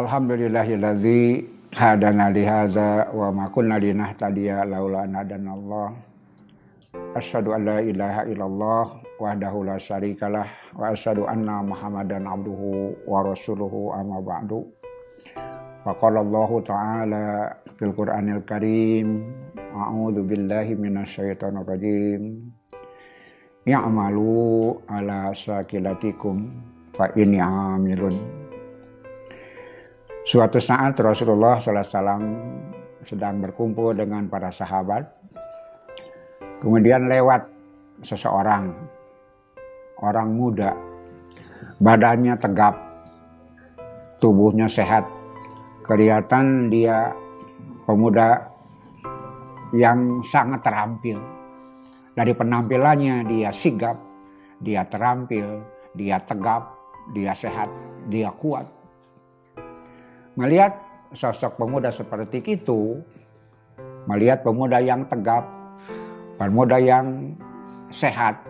Alhamdulillahilladzi hadana li hadza wa ma kunna linahtadiya laula an Allah. Asyhadu an la ilaha illallah wahdahu la syarikalah wa asyhadu anna Muhammadan abduhu wa rasuluhu amma ba'du. Wa qala Allah ta'ala fil Qur'anil Karim A'udzu billahi minasyaitonir rajim. Ya'malu ala sakilatikum fa inni amilun. Suatu saat Rasulullah SAW sedang berkumpul dengan para sahabat. Kemudian lewat seseorang, orang muda, badannya tegap, tubuhnya sehat, kelihatan dia pemuda yang sangat terampil. Dari penampilannya dia sigap, dia terampil, dia tegap, dia sehat, dia kuat. Melihat sosok pemuda seperti itu, melihat pemuda yang tegap, pemuda yang sehat,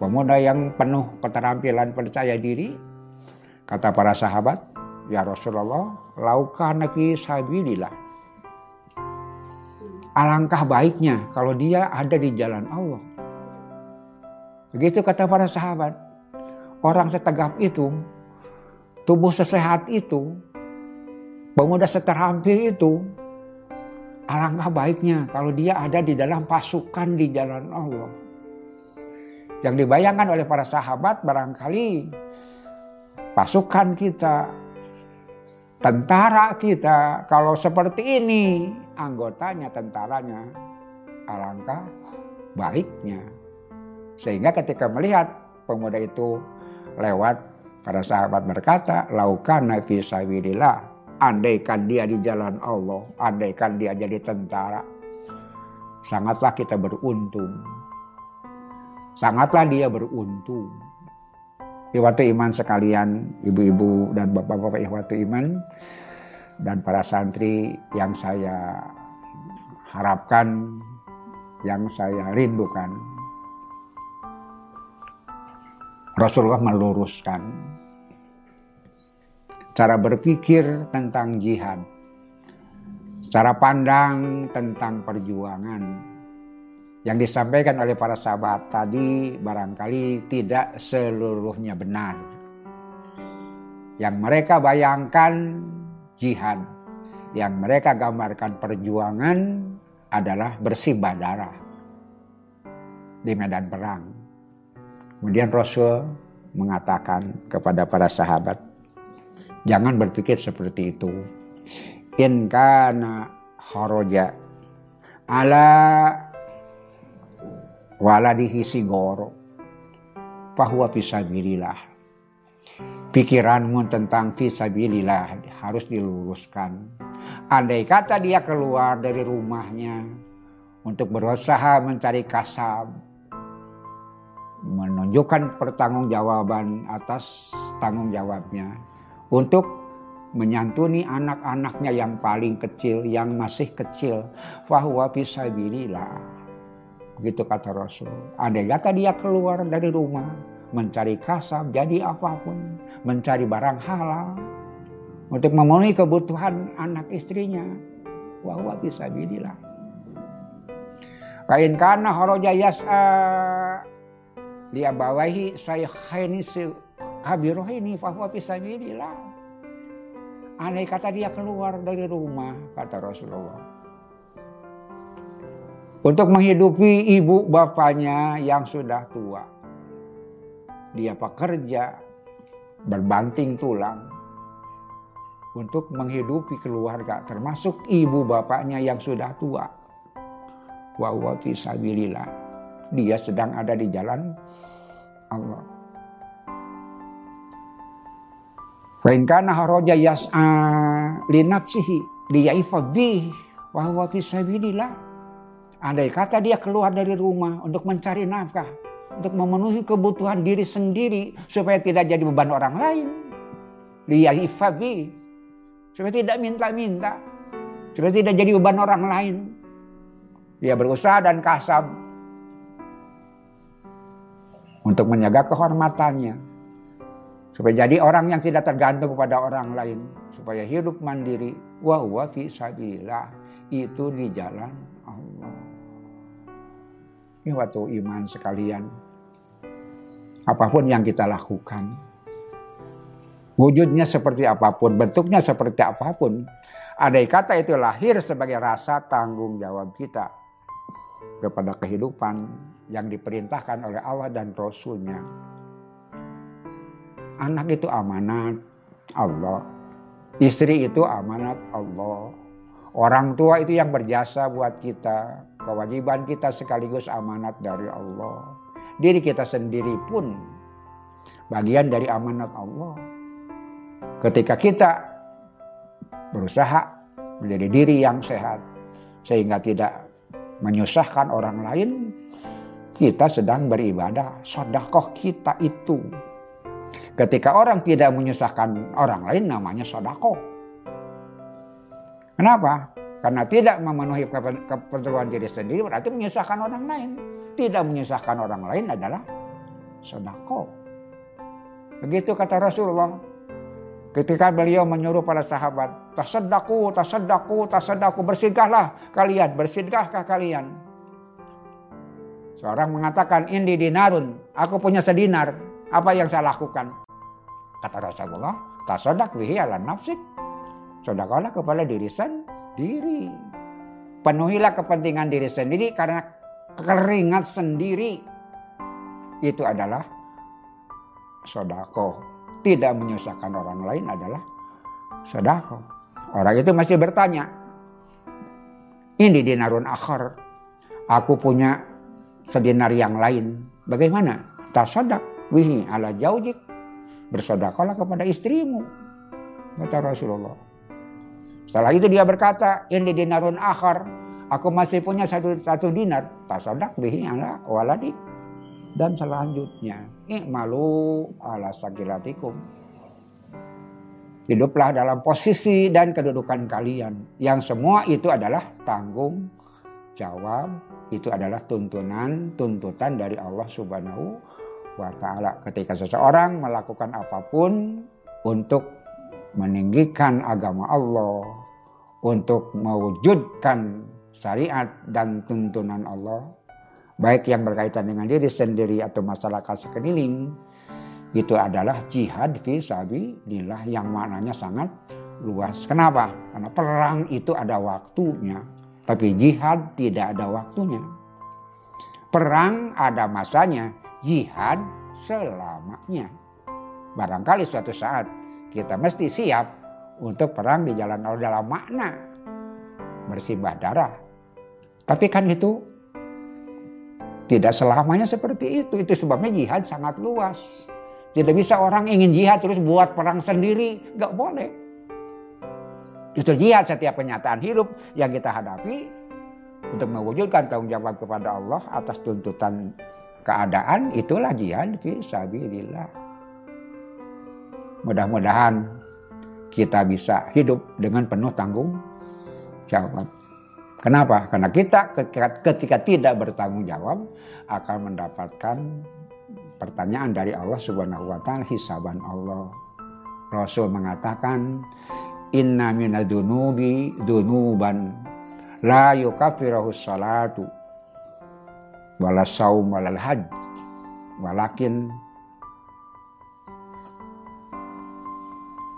pemuda yang penuh keterampilan percaya diri, kata para sahabat, ya Rasulullah, laukan nabi sabilillah Alangkah baiknya kalau dia ada di jalan Allah. Begitu kata para sahabat. Orang setegap itu, tubuh sesehat itu, pemuda seterampil itu, alangkah baiknya kalau dia ada di dalam pasukan di jalan Allah. Yang dibayangkan oleh para sahabat barangkali pasukan kita, tentara kita, kalau seperti ini anggotanya, tentaranya, alangkah baiknya. Sehingga ketika melihat pemuda itu lewat, para sahabat berkata, laukan nabi sabilillah, andaikan dia di jalan Allah, andaikan dia jadi tentara, sangatlah kita beruntung. Sangatlah dia beruntung. Iwatu iman sekalian, ibu-ibu dan bapak-bapak iwatu iman, dan para santri yang saya harapkan, yang saya rindukan. Rasulullah meluruskan cara berpikir tentang jihad, cara pandang tentang perjuangan yang disampaikan oleh para sahabat tadi barangkali tidak seluruhnya benar. Yang mereka bayangkan jihad yang mereka gambarkan perjuangan adalah bersimbah darah di medan perang. Kemudian Rasul mengatakan kepada para sahabat, jangan berpikir seperti itu. In kana horoja ala waladihi sigoro bahwa fisabilillah pikiranmu tentang visabilillah harus diluruskan. Andai kata dia keluar dari rumahnya untuk berusaha mencari kasab, menunjukkan pertanggungjawaban atas tanggung jawabnya untuk menyantuni anak-anaknya yang paling kecil, yang masih kecil. Fahuwa fisabilillah. Begitu kata Rasul. Andai kata dia keluar dari rumah mencari kasab, jadi apa pun, mencari barang halal, untuk memenuhi kebutuhan anak istrinya. Wahwa bisa bililah. Kain karena horoja yas'a dia bawahi saya khaini kabiroh ini bahwa bisa bililah. Aneh kata dia keluar dari rumah, kata Rasulullah. Untuk menghidupi ibu bapaknya yang sudah tua dia pekerja berbanting tulang untuk menghidupi keluarga termasuk ibu bapaknya yang sudah tua. Wa huwa fisabilillah. Dia sedang ada di jalan Allah. Wa in kana haraja yas'a li nafsihi liyaifa bih wa huwa fisabilillah. Andai kata dia keluar dari rumah untuk mencari nafkah, untuk memenuhi kebutuhan diri sendiri supaya tidak jadi beban orang lain. Liyahifabi. Supaya tidak minta-minta. Supaya tidak jadi beban orang lain. Dia berusaha dan kasab untuk menjaga kehormatannya. Supaya jadi orang yang tidak tergantung kepada orang lain. supaya hidup mandiri wa huwa fi sabilillah itu di jalan Allah. Ini waktu iman sekalian. Apa pun yang kita lakukan. Wujudnya seperti apa pun, bentuknya seperti apa pun. Andai kata itu lahir sebagai rasa tanggung jawab kita kepada kehidupan yang diperintahkan oleh Allah dan Rasulnya. Anak itu amanat Allah. Istri itu amanat Allah. Orang tua itu yang berjasa buat kita. Kewajiban kita sekaligus amanat dari Allah. Diri kita sendiri pun bagian dari amanat Allah. Ketika kita berusaha menjadi diri yang sehat sehingga tidak menyusahkan orang lain, kita sedang beribadah. Sodakoh kita itu Ketika orang tidak menyusahkan orang lain namanya sodako. Kenapa? Karena tidak memenuhi keperluan diri sendiri berarti menyusahkan orang lain. Tidak menyusahkan orang lain adalah sodako. Begitu kata Rasulullah. Ketika beliau menyuruh para sahabat, tasedaku, tasedaku, tasedaku, bersedekahlah kalian, bersedekahkah kalian. Seorang mengatakan, ini dinarun, aku punya sedinar, apa yang saya lakukan? Kata Rasulullah, tasodak bihi ala nafsik. Sodakolah kepada diri sendiri. Penuhilah kepentingan diri sendiri karena keringat sendiri. Itu adalah sodako. Tidak menyusahkan orang lain adalah sodako. Orang itu masih bertanya. Ini dinarun akhar. Aku punya sedinar yang lain. Bagaimana? Tasodak wihi ala jaujik bersodakolah kepada istrimu. Kata Rasulullah. Setelah itu dia berkata, ini dinarun akhar. Aku masih punya satu, satu dinar. Tasodak bihi ala waladi. Dan selanjutnya, ikmalu ala sakilatikum. Hiduplah dalam posisi dan kedudukan kalian. Yang semua itu adalah tanggung jawab. Itu adalah tuntunan, tuntutan dari Allah subhanahu wa taala. Ketika seseorang melakukan apa pun untuk meninggikan agama Allah, untuk mewujudkan syariat dan tuntunan Allah, baik yang berkaitan dengan diri sendiri atau masyarakat sekeliling, itu adalah jihad fi sabilillah yang maknanya sangat luas. Kenapa? Karena perang itu ada waktunya, tapi jihad tidak ada waktunya. Perang ada masanya, jihad selamanya. Barangkali suatu saat kita mesti siap untuk perang di jalan Allah dalam makna bersimbah darah. Tapi kan itu tidak selamanya seperti itu. Itu sebabnya jihad sangat luas. Tidak bisa orang ingin jihad terus buat perang sendiri. Gak boleh. Itu jihad setiap kenyataan hidup yang kita hadapi untuk mewujudkan tanggung jawab kepada Allah atas tuntutan keadaan itulah jihad fi sabilillah. Mudah-mudahan kita bisa hidup dengan penuh tanggung jawab. Kenapa? Karena kita ketika, ketika tidak bertanggung jawab akan mendapatkan pertanyaan dari Allah Subhanahu wa taala hisaban Allah. Rasul mengatakan inna minadunubi dunuban la yukaffirahu salatu wala saum haj walakin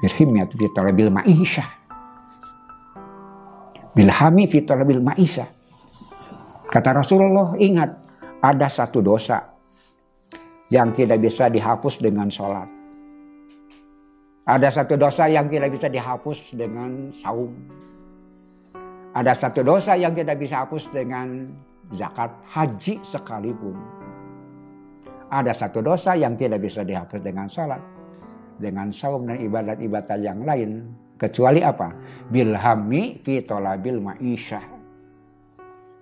birhimyat fi talabil ma'isha bilhami fi talabil ma'isha kata Rasulullah ingat ada satu dosa yang tidak bisa dihapus dengan sholat. Ada satu dosa yang tidak bisa dihapus dengan saum. Ada satu dosa yang tidak bisa hapus dengan zakat, haji sekalipun. Ada satu dosa yang tidak bisa dihapus dengan salat, dengan saum dan ibadat-ibadat yang lain. Kecuali apa? Bilhami fi tolabil ma'isyah.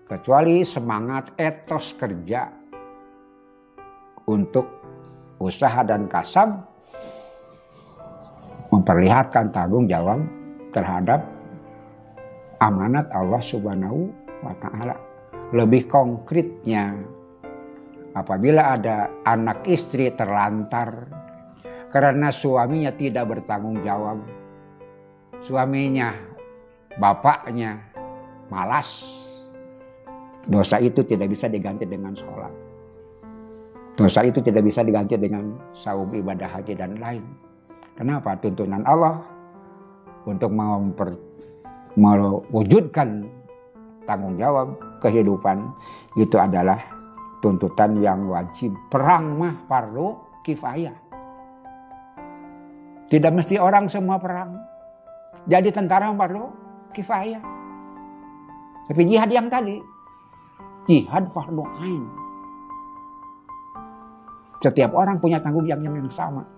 Kecuali semangat etos kerja untuk usaha dan kasab memperlihatkan tanggung jawab terhadap amanat Allah Subhanahu wa taala lebih konkretnya apabila ada anak istri terlantar karena suaminya tidak bertanggung jawab suaminya, bapaknya malas, dosa itu tidak bisa diganti dengan sholat. Dosa itu tidak bisa diganti dengan saum ibadah haji dan lain. Kenapa? Tuntunan Allah untuk memper, mewujudkan tanggung jawab kehidupan itu adalah tuntutan yang wajib. Perang mah parlo kifayah. Tidak mesti orang semua perang. Jadi tentara parlo kifayah. Tapi jihad yang tadi, jihad fardu ain. Setiap orang punya tanggung jawab yang sama.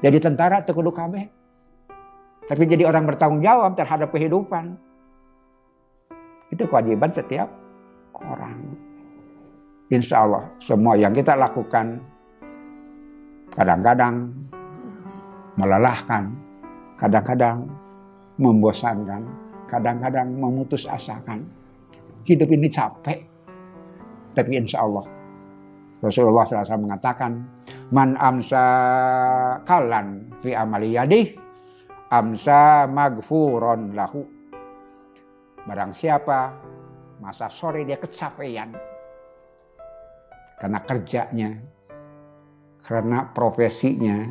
Jadi tentara tekudu kabeh. Tapi jadi orang bertanggung jawab terhadap kehidupan. Itu kewajiban setiap orang. Insya Allah semua yang kita lakukan kadang-kadang melelahkan, kadang-kadang membosankan, kadang-kadang memutus asakan. Hidup ini capek, tapi insya Allah Rasulullah SAW mengatakan, Man amsa kalan fi amali yadih, amsa magfuron lahu. Barang siapa masa sore dia kecapean. Karena kerjanya, karena profesinya,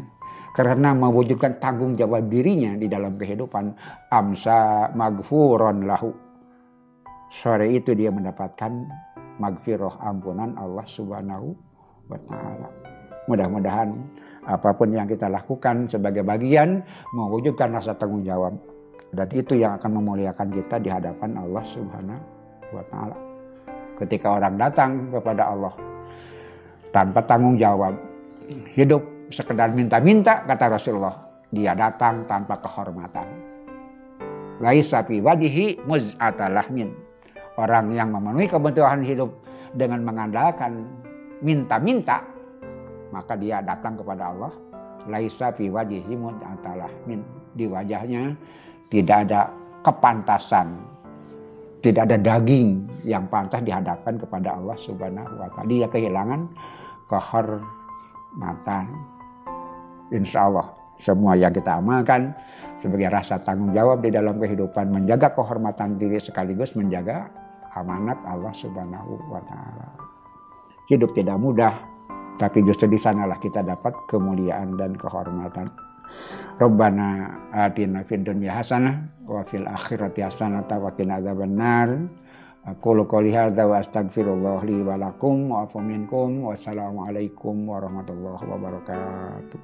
karena mewujudkan tanggung jawab dirinya di dalam kehidupan amsa magfuron lahu. Sore itu dia mendapatkan magfirah ampunan Allah subhanahu wa ta'ala. Mudah-mudahan apa pun yang kita lakukan sebagai bagian mewujudkan rasa tanggung jawab. Dan itu yang akan memuliakan kita di hadapan Allah subhanahu wa ta'ala. Ketika orang datang kepada Allah tanpa tanggung jawab hidup sekedar minta-minta kata Rasulullah dia datang tanpa kehormatan. Laisa fi wajhi muz'atalahmin orang yang memenuhi kebutuhan hidup dengan mengandalkan minta-minta maka dia datang kepada Allah. Laisa fi wajhi muz'atalahmin di wajahnya tidak ada kepantasan tidak ada daging yang pantas dihadapkan kepada Allah Subhanahu wa taala dia kehilangan kehormatan insya Allah semua yang kita amalkan sebagai rasa tanggung jawab di dalam kehidupan menjaga kehormatan diri sekaligus menjaga amanat Allah Subhanahu wa taala. Hidup tidak mudah, tapi justru di sanalah kita dapat kemuliaan dan kehormatan. Rabbana atina fid dunya hasanah wa fil akhirati hasanah wa qina adzabannar. Aku qouli hadza wa astaghfirullah li wa lakum wa afu minkum. Wassalamualaikum warahmatullahi wabarakatuh.